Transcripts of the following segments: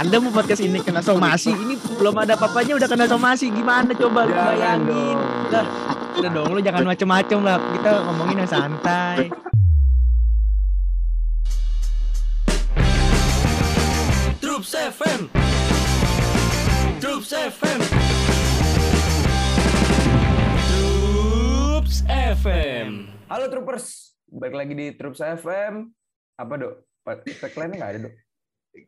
Anda mau podcast ini kena somasi, ini belum ada apa-apanya udah kena somasi. Gimana coba lu bayangin? dong. Lah, udah dong lu jangan macem-macem lah. Kita ngomongin yang santai. Troops FM Troops FM Troops FM Halo Troopers, balik lagi di Troops FM. Apa dok? Tagline-nya nggak ada dok?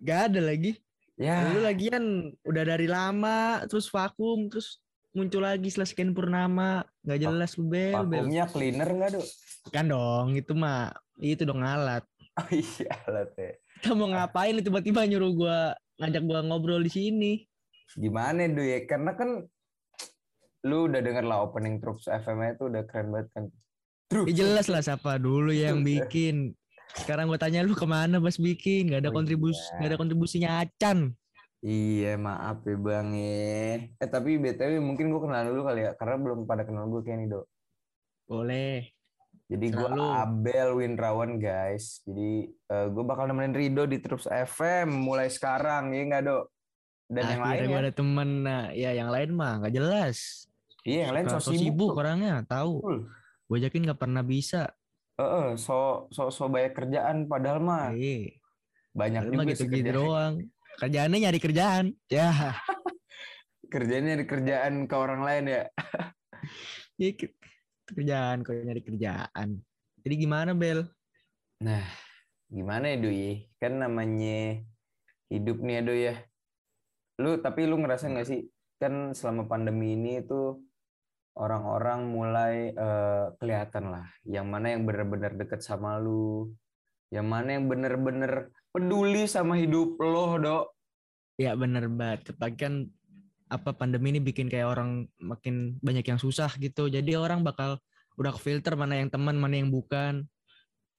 Gak ada lagi. Ya, Lu lagian udah dari lama terus vakum terus muncul lagi setelah sekian purnama nggak jelas lu bel bel vakumnya cleaner nggak dok? kan dong itu mah itu dong alat Oh iya lah teh. kita mau ngapain lu tiba-tiba nyuruh gua ngajak gua ngobrol di sini Gimana dok ya? Karena kan lu udah denger lah opening Troops FM itu udah keren banget kan. Ya jelas lah siapa dulu yang bikin sekarang gua tanya lu ke mana pas bikin nggak ada Oh kontribusi iya. nggak ada kontribusinya acan Iya maaf ya bang ya. Eh tapi btw mungkin gue kenal dulu kali ya, karena belum pada kenal gue kayak nih dok. boleh Jadi gue. Abel Windrawan guys. Jadi gue bakal nemenin Rido di Troops FM mulai sekarang ya nggak dok? Dan yang akhirnya lain ya. ada temen nah ya yang lain mah nggak jelas Iya yang lain so sibuk Dok. orangnya tahu gua ajakin nggak pernah bisa Heeh, so so so banyak kerjaan padahal mah eh banyak Padahal juga gitu-gitu kerjaan. doang. Kerjaannya nyari kerjaan. Ya, Kerjanya di kerjaan ke orang lain ya. ya ke- kerjaan kok nyari kerjaan. Jadi gimana Bel? Nah, gimana ya Doi? Kan namanya hidup nih ya Doi ya. Lu tapi lu ngerasa nggak sih kan selama pandemi ini tuh orang-orang mulai eh, kelihatan lah yang mana yang benar-benar deket sama lu, yang mana yang bener-bener peduli sama hidup lo, Dok. Ya bener banget. Tapi kan apa pandemi ini bikin kayak orang makin banyak yang susah gitu. Jadi orang bakal udah filter mana yang teman, mana yang bukan.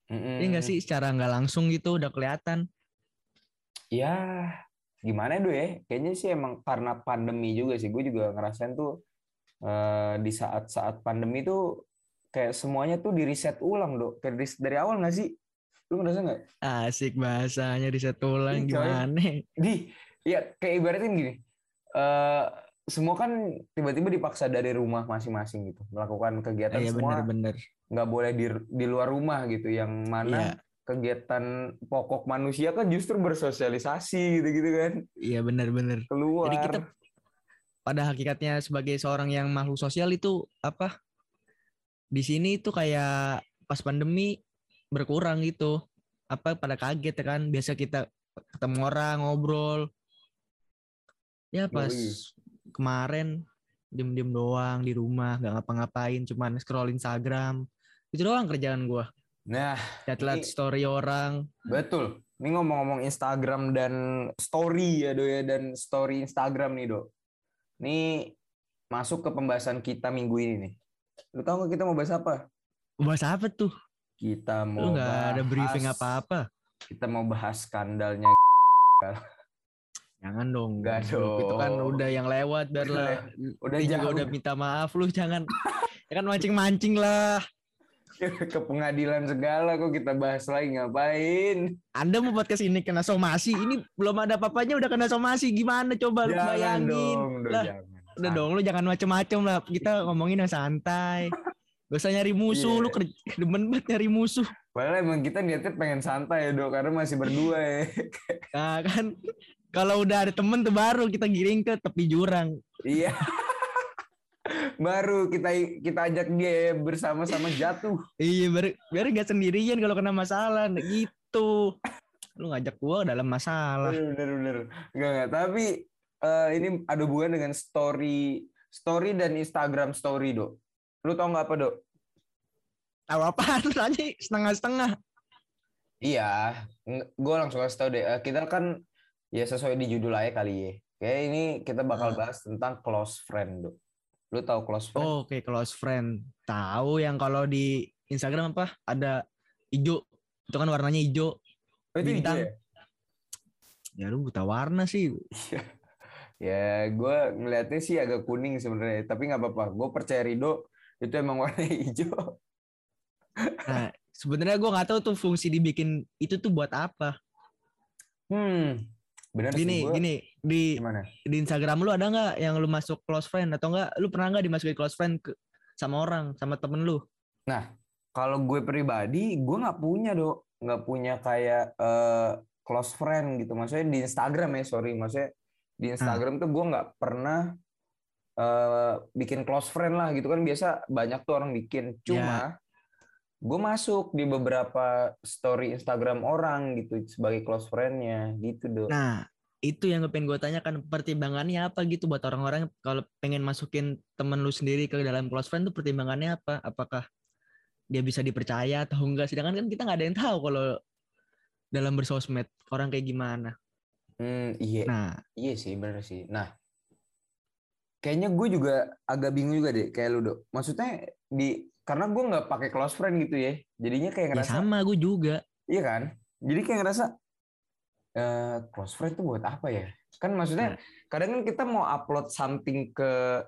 Mm-mm. Ini enggak sih secara nggak langsung gitu udah kelihatan. Ya, gimana dulu ya? Kayaknya sih emang karena pandemi juga sih. Gue juga ngerasain tuh eh, di saat-saat pandemi tuh kayak semuanya tuh di reset ulang, Dok. Reset dari awal nggak sih? Lu ngerasa nggak? Asik bahasanya di ulang Ih, gimana? Di, ya kayak ibaratin gini. eh semua kan tiba-tiba dipaksa dari rumah masing-masing gitu. Melakukan kegiatan Iya semua bener-bener. nggak boleh di, di luar rumah gitu. Yang mana Iya. kegiatan pokok manusia kan justru bersosialisasi gitu-gitu kan. Iya bener-bener. Keluar. Jadi kita pada hakikatnya sebagai seorang yang makhluk sosial itu apa? Di sini itu kayak pas pandemi berkurang gitu. Apa pada kaget ya kan? Biasa kita ketemu orang ngobrol. Ya pas Yoi. kemarin diem-diem doang di rumah, nggak ngapa-ngapain, cuman scroll Instagram. Itu doang kerjaan gua. Nah, Lihat-lihat story orang. Betul. Ini ngomong-ngomong Instagram dan story ya Do ya dan story Instagram nih Do. Ini masuk ke pembahasan kita minggu ini nih. Lu tahu nggak kita mau bahas apa? Bahas apa tuh? Kita mau Lu nggak ada briefing bahas- apa-apa. Kita mau bahas skandalnya. Jangan dong. Nggak Bro. Itu kan dong. udah yang lewat biar Udah. Udah udah minta maaf lu jangan ya kan mancing-mancing lah. ke pengadilan segala kok kita bahas lagi ngapain? Anda mau podcast ini kena somasi, ini belum ada apa-apanya udah kena somasi. Gimana coba lu bayangin? dong, lah, jangan. udah dong lu jangan macem-macem lah. Kita ngomongin yang santai. Gak usah nyari musuh, Iya. lu kerja demen banget nyari musuh. Padahal emang kita niatnya pengen santai ya Do karena masih berdua ya. Nah kan kalau udah ada temen tuh baru kita giring ke tepi jurang. Iya. Baru kita kita ajak dia bersama-sama jatuh. Iya biar biar gak sendirian kalau kena masalah nah, gitu. Lu ngajak gua dalam masalah. Bener bener. Enggak enggak. Tapi eh, ini ada hubungan dengan story story dan Instagram story dok. Lu tau nggak apa dok? Tahu apaan tanya setengah-setengah. Iya. Gue langsung kasih tau deh. Eh, Kita kan ya sesuai di judul aja kali ya. Kayak ini kita bakal Ah. bahas tentang close friend dok. Lu tahu close friend? Oh, Oke, close friend. Tahu yang kalau di Instagram apa? Ada hijau. Itu kan warnanya hijau. Oh, itu hijau bintang. ya? Ya lu buta warna sih. Ya, gue ngeliatnya sih agak kuning sebenarnya, tapi nggak apa-apa. Gue percaya Rido itu emang warna hijau. Nah, sebenarnya gua nggak tahu tuh fungsi dibikin itu tuh buat apa. Hmm, bener Gini, sih gua, gini di gimana? di Instagram lu ada nggak yang lu masuk close friend atau enggak lu pernah nggak dimasukin close friend ke, sama orang sama temen lu? Kalau gue pribadi gue nggak punya dok nggak punya kayak eh, close friend gitu. Maksudnya di Instagram ya sorry. Maksudnya di Instagram tuh gue nggak pernah eh, bikin close friend lah gitu. Kan biasa banyak tuh orang bikin. Cuma gue masuk di beberapa story Instagram orang gitu sebagai close friendnya gitu dok. Nah itu yang pengen gue tanyakan pertimbangannya apa gitu buat orang-orang kalau pengen masukin temen lu sendiri ke dalam close friend tuh pertimbangannya apa? Apakah dia bisa dipercaya atau enggak? Sedangkan kan kita nggak ada yang tahu kalau dalam bersosmed orang kayak gimana. Hmm, iya. Nah. Iya sih, bener sih. Nah, kayaknya gue juga agak bingung juga deh, kayak lu dok. Maksudnya di karena gue nggak pakai close friend gitu ya, jadinya kayak ya ngerasa, sama gue juga iya kan? Jadi kayak ngerasa eh close friend tuh buat apa ya? Kan maksudnya Nah. kadang kan kita mau upload something ke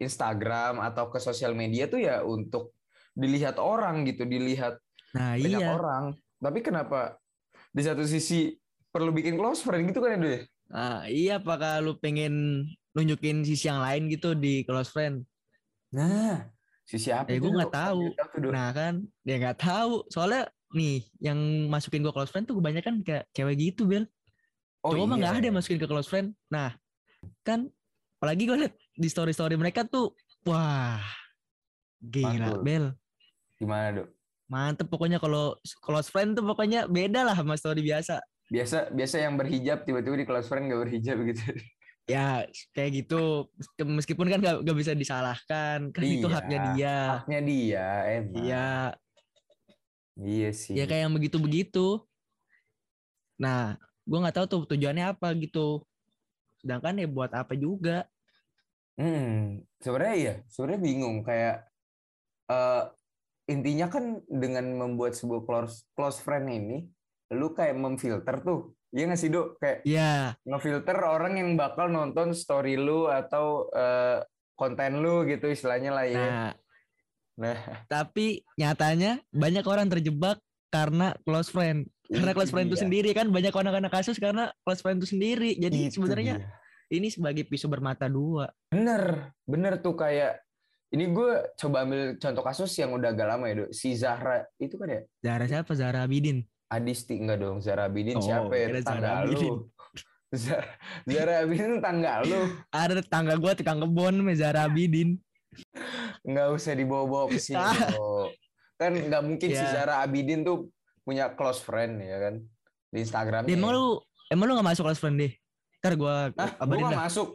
Instagram atau ke sosial media tuh ya untuk dilihat orang gitu, dilihat nah banyak iya orang. Tapi kenapa di satu sisi perlu bikin close friend gitu kan ya, ya? Nah, iya apakah lu pengen nunjukin sisi yang lain gitu di close friend? Nah, sisi apa Ya, gue nggak tahu. Tuh. Nah kan, dia nggak tahu. Soalnya nih, yang masukin gue close friend tuh kebanyakan kayak cewek gitu, Bel. Oh, Cowok mah iya. nggak ada yang masukin ke close friend. Nah, kan apalagi gue liat di story-story mereka tuh, wah, gila, Mantul. Bel. Gimana, Dok? Mantep pokoknya kalau close friend tuh pokoknya beda lah sama story biasa. Biasa biasa yang berhijab tiba-tiba di close friend gak berhijab gitu. Ya kayak gitu. Meskipun kan gak, gak bisa disalahkan. Kan itu Iya. haknya dia. Haknya dia emang. Iya. Iya sih. ya kayak yang begitu-begitu. Nah, gue nggak tahu tuh tujuannya apa gitu. Sedangkan ya buat apa juga? Hmm, sebenarnya iya, sebenarnya bingung kayak eh intinya kan dengan membuat sebuah close close friend ini, lu kayak memfilter tuh. Iya nggak sih, Dok? Kayak Ya, ngefilter orang yang bakal nonton story lu atau eh, konten lu gitu istilahnya lah ya. nah, Nah, tapi nyatanya banyak orang terjebak karena close friend. Karena close friend itu dia. sendiri kan banyak anak-anak kasus karena close friend itu sendiri. Jadi Itu sebenarnya dia. ini sebagai pisau bermata dua. Bener, bener tuh kayak ini gue coba ambil contoh kasus yang udah agak lama ya, Dok. Si Zahra itu kan ya Zara siapa? Zara Abidin. Adisti enggak dong, Zara Abidin Oh, siapa ya? kira Zara Tangga Abidin. lu. Zara, Zara Abidin tangga lu. Ada tetangga gue tukang kebon Zara Abidin. Nggak usah dibawa-bawa ke sini, Ah. Kan nggak mungkin si Ya. Zara Abidin tuh punya close friend ya kan di Instagram. Dia emang lu emang lu gak masuk close friend deh? Ntar gue Ah, gue nggak masuk.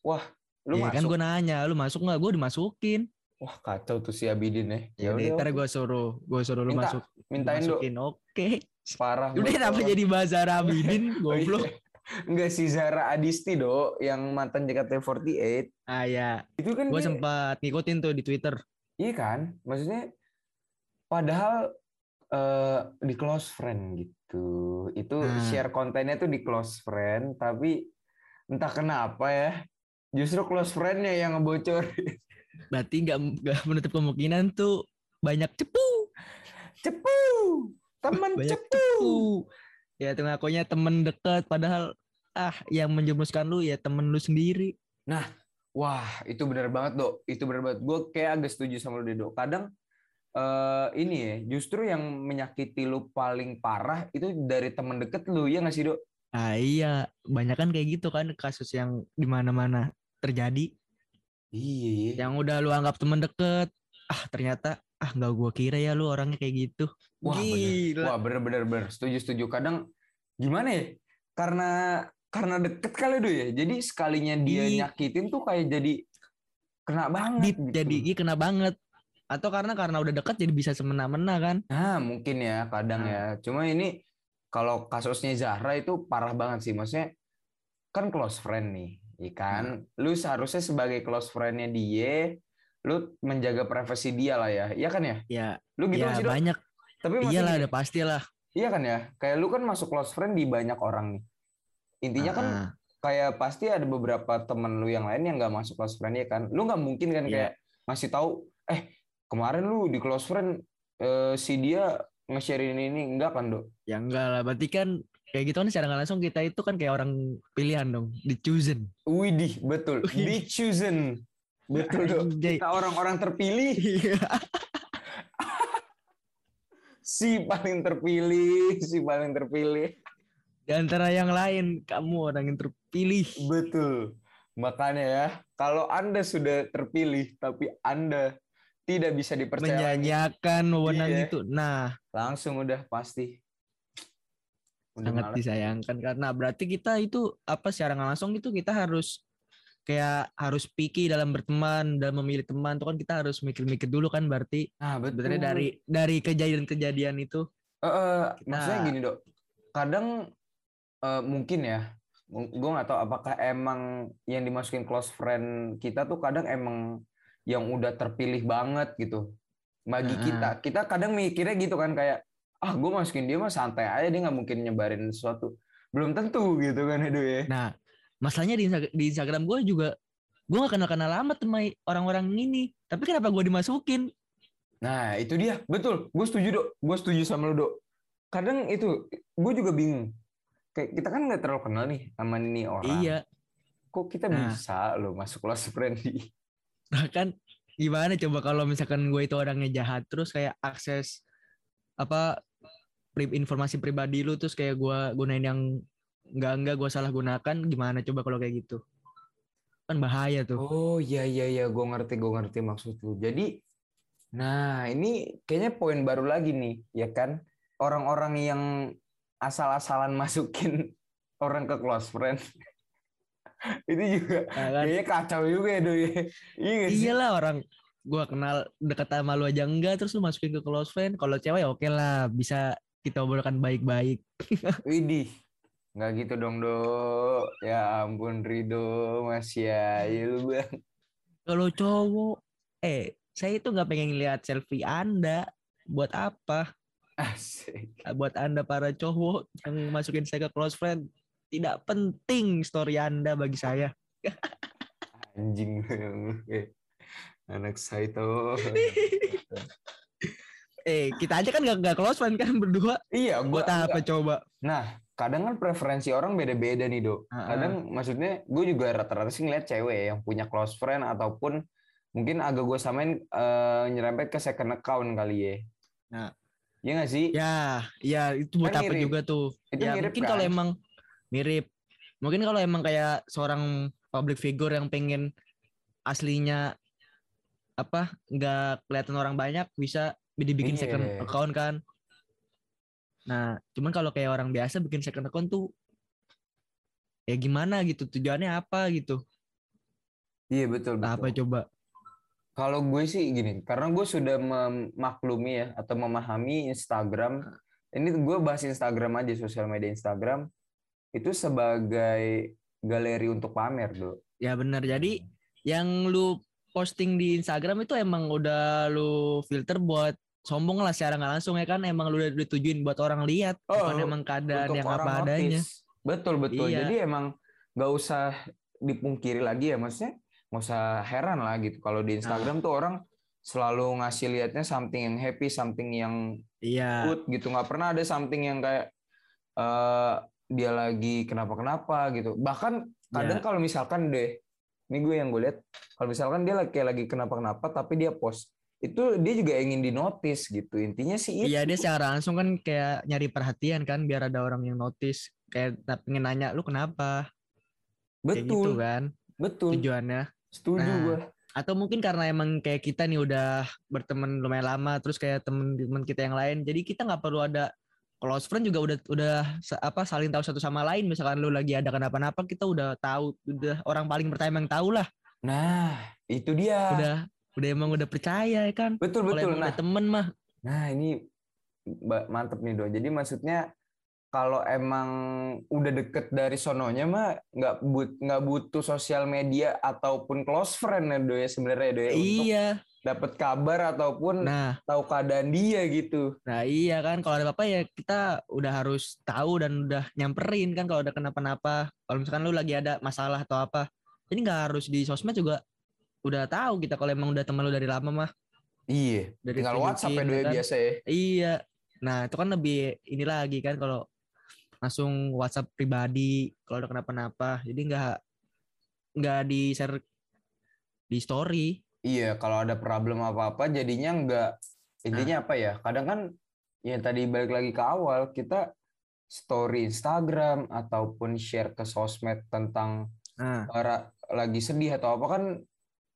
Wah, lu Iya kan masuk. gue nanya, lu masuk nggak? Gue dimasukin. Wah, kacau tuh si Abidin ya. Ya udah, ntar gue suruh, gue suruh lu Minta, masuk. mintain Dok. masukin. Oke. Parah. Udah kenapa jadi Bazar Abidin? Oh, iya. Goblok. Enggak si Zara Adisti, Dok, yang mantan JKT48. Ah ya, Itu kan gue dia- sempat ngikutin tuh di Twitter. Iya kan? Maksudnya padahal eh, di close friend gitu. Itu Nah. share kontennya tuh di close friend, tapi entah kenapa ya, justru close friend-nya yang ngebocor. Berarti nggak nggak menutup kemungkinan tuh banyak cepu, Cepu! Temen banyak cepu! cepu. Ya tuh ngakunya temen dekat, padahal ah yang menjerumuskan lu ya temen lu sendiri. Wah, itu benar banget, Dok. Itu benar banget. Gue kayak agak setuju sama lu deh, Dok. Kadang eh, ini ya, justru yang menyakiti lu paling parah itu dari temen deket lu, ya nggak sih, Dok? Ah iya, banyak kan kayak gitu kan kasus yang di mana-mana terjadi. Iya, iya. Yang udah lu anggap temen deket, ah ternyata ah nggak gua kira ya lu orangnya kayak gitu. Wah, bener. Gila. Wah bener bener bener setuju setuju. Kadang gimana ya? Karena karena deket kali tuh ya. Jadi sekalinya dia Iya. nyakitin tuh kayak jadi kena banget. Gitu. Jadi iya, kena banget. Atau karena karena udah dekat jadi bisa semena-mena kan? Nah mungkin ya kadang Nah. ya. Cuma ini kalau kasusnya Zahra itu parah banget sih. Maksudnya kan close friend nih, ya kan? Lu seharusnya sebagai close friendnya dia, lu menjaga privasi dia lah ya. Iya kan ya? Ya, Lu gitu ya sih banyak. Tapi Iyalah, gini, udah pastilah. Iya kan ya? Kayak lu kan masuk close friend di banyak orang nih. Intinya kan Ah, kayak pasti ada beberapa temen lu yang lain yang nggak masuk close friend ya kan. Lu nggak mungkin kan Iya. kayak ngasih tahu, eh kemarin lu di close friend eh, si dia nge-share ini ini enggak kan, Dok? ya enggak lah. Berarti kan kayak gitu kan secara nggak langsung kita itu kan kayak orang pilihan dong, di chosen. Widih, betul. Be chosen. Betul, Dok. Anjay. Kita orang-orang terpilih. Si paling terpilih, si paling terpilih. Di antara yang lain, kamu orang yang terpilih. Betul. Makanya ya, kalau Anda sudah terpilih tapi Anda tidak bisa dipercaya Menyanyiakan wewenang Iya. itu. Nah, langsung udah pasti. Udah sangat malas. disayangkan karena berarti kita itu apa secara langsung itu kita harus kayak harus picky dalam berteman dalam memilih teman tuh kan kita harus mikir-mikir dulu kan berarti Nah, betul. sebenarnya dari dari kejadian-kejadian itu Eh, eh, Kita- maksudnya gini dok, kadang eh, mungkin ya, gue nggak tahu apakah emang yang dimasukin close friend kita tuh kadang emang yang udah terpilih banget gitu. Bagi Heeh. kita, kita kadang mikirnya gitu kan kayak, ah gue masukin dia mah santai aja dia nggak mungkin nyebarin sesuatu. Belum tentu gitu kan itu ya. nah masalahnya di, di Instagram gue juga gue gak kenal kenal lama sama orang-orang ini tapi kenapa gue dimasukin Nah itu dia, betul. Gue setuju dok, gue setuju sama lu dok. Kadang itu, gue juga bingung. Kayak kita kan nggak terlalu kenal nih sama ini orang. iya Kok kita Nah. bisa loh masuk close friend di bahkan gimana coba kalau misalkan gue itu orangnya jahat terus kayak akses apa pri- informasi pribadi lu terus kayak gue gunain yang enggak enggak gue salah gunakan gimana coba kalau kayak gitu kan bahaya tuh Oh iya iya iya, gue ngerti gue ngerti maksud lu. Jadi, nah ini kayaknya poin baru lagi nih, ya kan? Orang-orang yang asal-asalan masukin orang ke close friend, itu juga Ya kan? kayaknya kacau juga ya doi. Iya nggak iyalah orang gue kenal deket sama lu aja enggak terus lu masukin ke close friend kalau cewek ya oke lah bisa kita obrolkan baik-baik Widih, nggak gitu dong do. Ya ampun Rido, masih lu bang. kalau cowok eh saya itu nggak pengen lihat selfie anda buat apa Asik. buat anda para cowok yang masukin saya ke close friend tidak penting story anda bagi saya Anjing. Eh, Anak saya tuh. eh kita aja kan nggak nggak close friend kan berdua Iya, gua buat apa coba Nah, kadang kan preferensi orang beda-beda nih, Dok. Kadang maksudnya gue juga rata-rata sih ngeliat cewek yang punya close friend ataupun mungkin agak gue samain eh, nyerempet ke second account kali ya. Nah. Iya nggak sih? ya ya itu buat Kan apa mirip. juga tuh Itu ya mirip mungkin kalau kan? emang mirip mungkin kalau emang kayak seorang public figure yang pengen aslinya apa nggak kelihatan orang banyak bisa dibikin second Iya. account kan nah cuman kalau kayak orang biasa bikin second account tuh ya gimana gitu tujuannya apa gitu Iya betul betul. apa coba Kalau gue sih gini, karena gue sudah memaklumi ya atau memahami Instagram. Ini gue bahas Instagram aja, sosial media Instagram itu sebagai galeri untuk pamer, Do. ya benar jadi yang lu posting di Instagram itu emang udah lu filter buat sombong lah secara nggak langsung ya kan emang lu udah ditujuin buat orang lihat bukan Oh, emang keadaan yang apa adanya notice. Betul betul. Iya. Jadi emang nggak usah dipungkiri lagi ya, maksudnya nggak usah heran lah gitu. Kalau Nah. di Instagram tuh orang selalu ngasih liatnya something yang happy, something yang iya good gitu. Nggak pernah ada something yang kayak eh dia lagi kenapa-kenapa gitu. Bahkan kadang Iya. kalau misalkan deh, ini gue yang gue lihat, kalau misalkan dia kayak lagi kenapa-kenapa tapi dia post itu dia juga ingin dinotis gitu. Intinya sih itu. iya dia secara langsung kan kayak nyari perhatian kan biar ada orang yang notice kayak pengen nanya lu kenapa kayak gitu betul, kan betul. tujuannya Setuju Nah, gue. atau mungkin karena emang kayak kita nih udah berteman lumayan lama terus kayak temen-temen kita yang lain jadi kita nggak perlu ada close friend juga udah udah apa saling tahu satu sama lain misalkan lu lagi ada kenapa-napa kita udah tahu udah orang paling pertama yang tahu lah Nah, itu dia. udah udah emang udah percaya ya kan betul kalau betul. Nah, udah temen mah. Nah ini mantep nih do. Jadi maksudnya kalau emang udah deket dari sononya mah nggak but nggak butuh sosial media ataupun close friend ya do ya sebenarnya do ya untuk iya. dapat kabar ataupun nah. tahu keadaan dia gitu. nah iya kan kalau ada apa-apa ya kita udah harus tahu dan udah nyamperin kan kalau ada kenapa-napa. Kalau misalkan lu lagi ada masalah atau apa. Jadi nggak harus di sosmed juga udah tahu kita kalau emang udah teman lu dari lama mah Iya. Dari Tinggal WhatsApp ya ya kan. biasa ya. Iya. Nah, itu kan lebih ini lagi kan kalau langsung WhatsApp pribadi kalau ada kenapa-napa. Jadi nggak nggak di share di story. Iya, kalau ada problem apa-apa jadinya nggak intinya apa ya? Kadang kan ya tadi balik lagi ke awal kita story Instagram ataupun share ke sosmed tentang Nah, ra- lagi sedih atau apa kan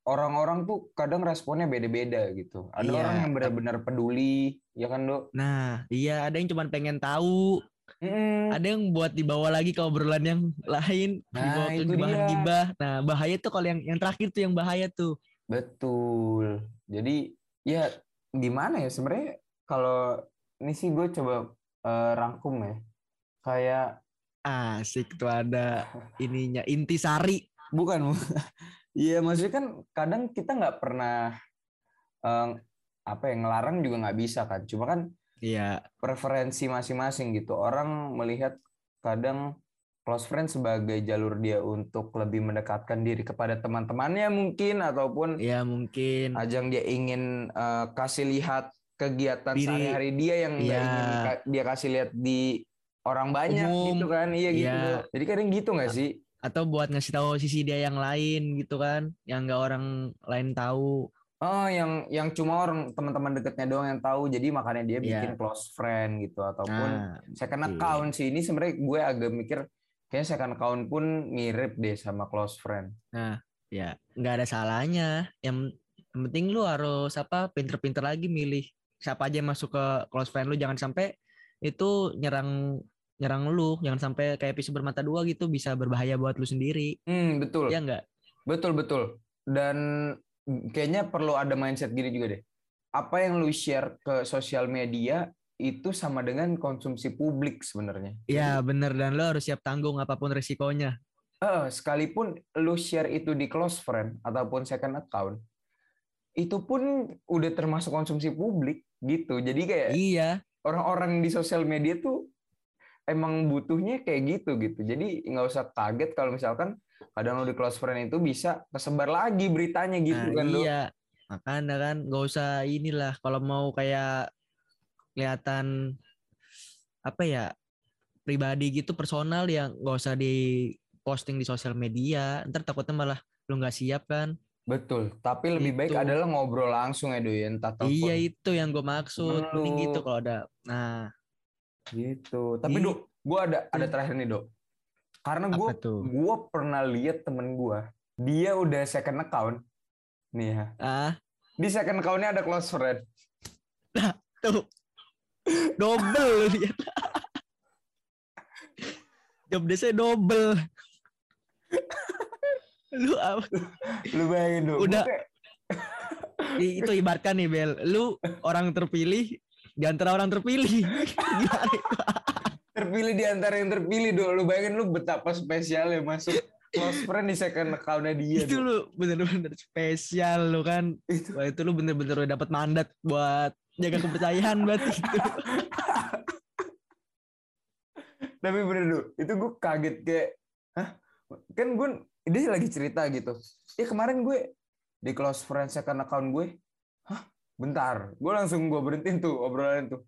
orang-orang tuh kadang responnya beda-beda gitu. Ada Iya, orang yang benar-benar peduli, ya kan, Dok? nah iya ada yang cuma pengen tahu, Mm-mm. ada yang buat dibawa lagi ke obrolan yang lain, Nah, dibawa ke itu bahan gibah. Nah bahaya tuh kalau yang yang terakhir tuh yang bahaya tuh. Betul. Jadi ya gimana ya sebenarnya kalau ini sih gue coba eh, rangkum ya. Kayak Asik tuh ada ininya intisari. bukan Iya maksudnya kan kadang kita nggak pernah eh, apa ya ngelarang juga nggak bisa kan. Cuma kan Iya, preferensi masing-masing gitu. Orang melihat kadang close friend sebagai jalur dia untuk lebih mendekatkan diri kepada teman-temannya mungkin ataupun ya mungkin. ajang dia ingin eh, kasih lihat kegiatan sehari-hari dia yang Iya. ingin ka- dia kasih lihat di orang banyak Umum. gitu kan iya gitu. Bro. jadi kadang gitu nggak sih Atau buat ngasih tahu sisi dia yang lain gitu kan, yang nggak orang lain tahu. oh yang yang cuma orang teman-teman dekatnya doang yang tahu jadi makanya dia Iya. bikin close friend gitu ataupun Nah, second iya. account sih ini sebenarnya gue agak mikir kayaknya second account pun mirip deh sama close friend ya nggak ada salahnya. Yang yang penting lu harus apa pinter-pinter lagi milih siapa aja yang masuk ke close friend lu jangan sampai itu nyerang nyerang lu jangan sampai kayak pisau bermata dua gitu bisa berbahaya buat lu sendiri hmm betul ya enggak Betul betul. Dan kayaknya perlu ada mindset gini juga deh. Apa yang lu share ke sosial media itu sama dengan konsumsi publik sebenarnya. ya bener dan lu harus siap tanggung apa pun resikonya Eh, sekalipun lu share itu di close friend ataupun second account, itu pun udah termasuk konsumsi publik gitu. Jadi kayak iya orang-orang di sosial media tuh emang butuhnya kayak gitu gitu. Jadi nggak usah kaget kalau misalkan kadang lu di close friend itu bisa kesebar lagi beritanya gitu Nah, kan iya. Makanya kan nggak usah inilah kalau mau kayak kelihatan apa ya pribadi gitu personal ya nggak usah di posting di sosial media. Ntar takutnya malah lu nggak siap kan. Betul, tapi lebih baik Itu. adalah ngobrol langsung ya entah telepon. iya itu yang gue maksud. Mending gitu kalau ada. Nah Gitu. Tapi. Dok, gue ada ada terakhir nih Dok. Karena gue gue pernah lihat temen gue, dia udah second account. Nih ya. ah Di second accountnya ada close friend. tuh double lu lihat job desa double lu apa Lu bayangin Dok. Udah. Itu ibaratkan nih Bel lu orang terpilih di antara orang terpilih terpilih di antara yang terpilih Dok. Lu bayangin lu betapa spesialnya masuk close friend di second accountnya dia. itu lu bener-bener spesial lu kan Itu. Wah, itu lu bener-bener udah dapat mandat buat jaga kepercayaan berarti itu Tapi bener Dok, itu gue kaget kayak, hah? Kan gue, dia lagi cerita gitu. Ya kemarin gue di close friend second account gue? Bentar, gue langsung gue berhentiin tuh obrolan tuh.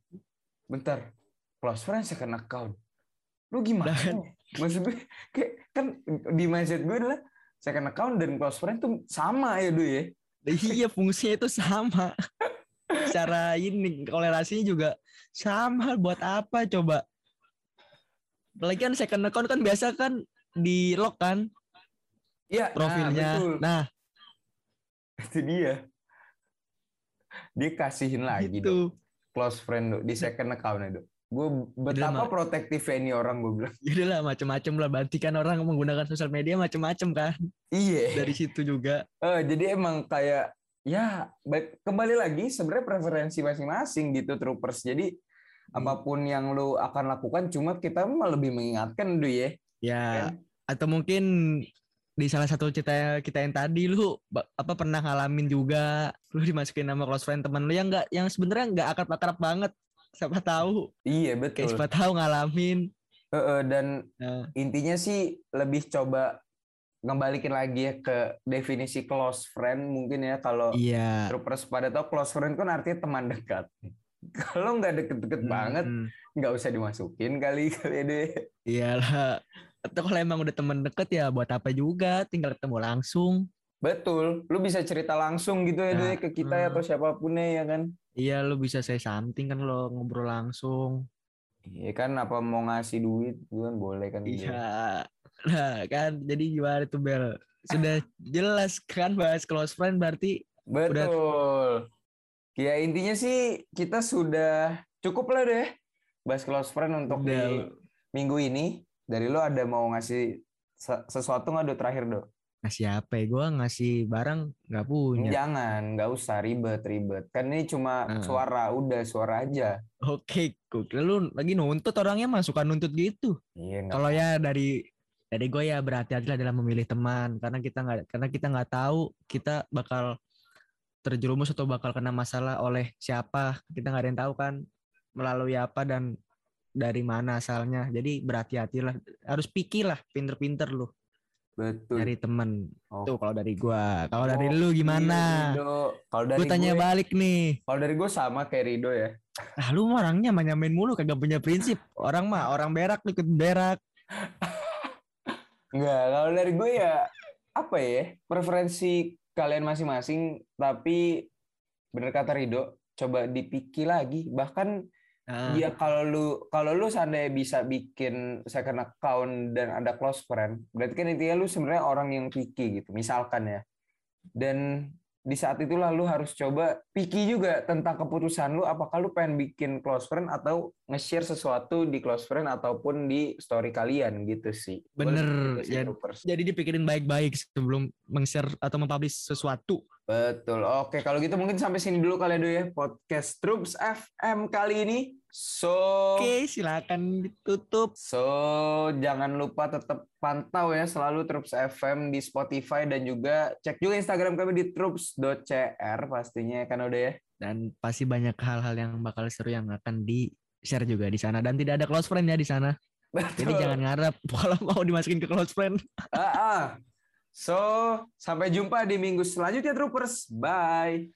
Bentar, close friend second account. Lu gimana? Maksud gue, kayak kan di mindset gue adalah second account dan close friend tuh sama ya Du ya. iya fungsinya itu sama cara ini kolerasinya juga sama buat apa coba apalagi kan second account kan biasa kan di lock kan Iya, profilnya Nah, betul. nah, itu dia. Dia kasihin lagi Dok. gitu close friend Dok, di second account Dok. Gue Mak. betapa protektifnya ini orang gue bilang. jadi lah macem-macem lah berarti kan orang menggunakan sosial media macem-macem kan Iya. dari situ juga Eh, jadi emang kayak ya baik kembali lagi sebenarnya preferensi masing-masing gitu troopers. Jadi Hmm. apa pun yang lu akan lakukan cuma kita mah lebih mengingatkan dulu ya. ya Kan? atau mungkin di salah satu cerita kita yang tadi lu apa pernah ngalamin juga lu dimasukin nama close friend teman lu yang nggak yang sebenarnya nggak akrab-akrab banget siapa tahu Iya kayak betul. siapa tahu ngalamin Eh, eh, dan Nah, intinya sih lebih coba ngembalikin lagi ya ke definisi close friend mungkin ya kalau iya troopers pada tahu close friend kan artinya teman dekat. kalau nggak deket-deket banget Hmm, nggak usah dimasukin kali kali ya deh Iyalah. Atau kalau emang udah temen deket ya buat apa juga, tinggal ketemu langsung. Betul lu bisa cerita langsung gitu ya Nah, deh ke kita ya hmm. atau siapa pun ya kan Iya, lu bisa say something kan lo ngobrol langsung. iya kan apa mau ngasih duit gitu kan boleh kan Iya. Nah, kan jadi gimana tuh Bel? Sudah jelas kan bahas close friend berarti betul ya intinya sih kita sudah cukup lah deh bahas close friend untuk di udah minggu ini dari lo ada mau ngasih se- sesuatu nggak do terakhir do ngasih apa ya? Gue ngasih barang nggak punya. jangan nggak usah ribet ribet kan ini cuma Heeh. suara udah suara aja Oke, kok lu lagi nuntut orangnya mah suka nuntut gitu. iya Kalau ya dari dari gue ya berhati-hatilah dalam memilih teman karena kita nggak karena kita nggak tahu kita bakal terjerumus atau bakal kena masalah oleh siapa kita nggak ada yang tahu kan melalui apa dan dari mana asalnya jadi berhati-hatilah harus pikir lah pinter-pinter lu betul. Nyari temen. Oh. tuh kalau dari gua. Kalau dari Oh, lu iya, gimana Rido. kalau dari gue tanya gue balik nih. Kalau dari gue sama kayak Rido ya. Ah lu mah orangnya mah nyamain mulu kagak punya prinsip. Orang mah orang berak lu ikut berak. Enggak, kalau dari gue ya apa ya preferensi kalian masing-masing tapi bener kata Rido coba dipikir lagi. Bahkan Ah, ya kalau lu kalau lu seandainya bisa bikin second account dan ada close friend berarti kan intinya lu sebenarnya orang yang picky gitu misalkan ya dan di saat itulah lu harus coba picky juga tentang keputusan lu apakah lu pengen bikin close friend atau nge-share sesuatu di close friend ataupun di story kalian gitu sih Bener, Gitu sih, ya. troopers. jadi dipikirin baik-baik sebelum meng-share atau mempublish sesuatu Betul. Oke, kalau gitu mungkin sampai sini dulu kalian dulu ya podcast Troops FM kali ini. So, Oke, silakan ditutup. so jangan lupa tetap pantau ya selalu Troops FM di Spotify dan juga cek juga Instagram kami di troops.cr pastinya kan udah ya. Dan pasti banyak hal-hal yang bakal seru yang akan di-share juga di sana. Dan tidak ada close friend ya di sana. Jadi Betul. jangan ngarep kalau mau dimasukin ke close friend. Ah, ah. So, sampai jumpa di minggu selanjutnya Troopers. Bye.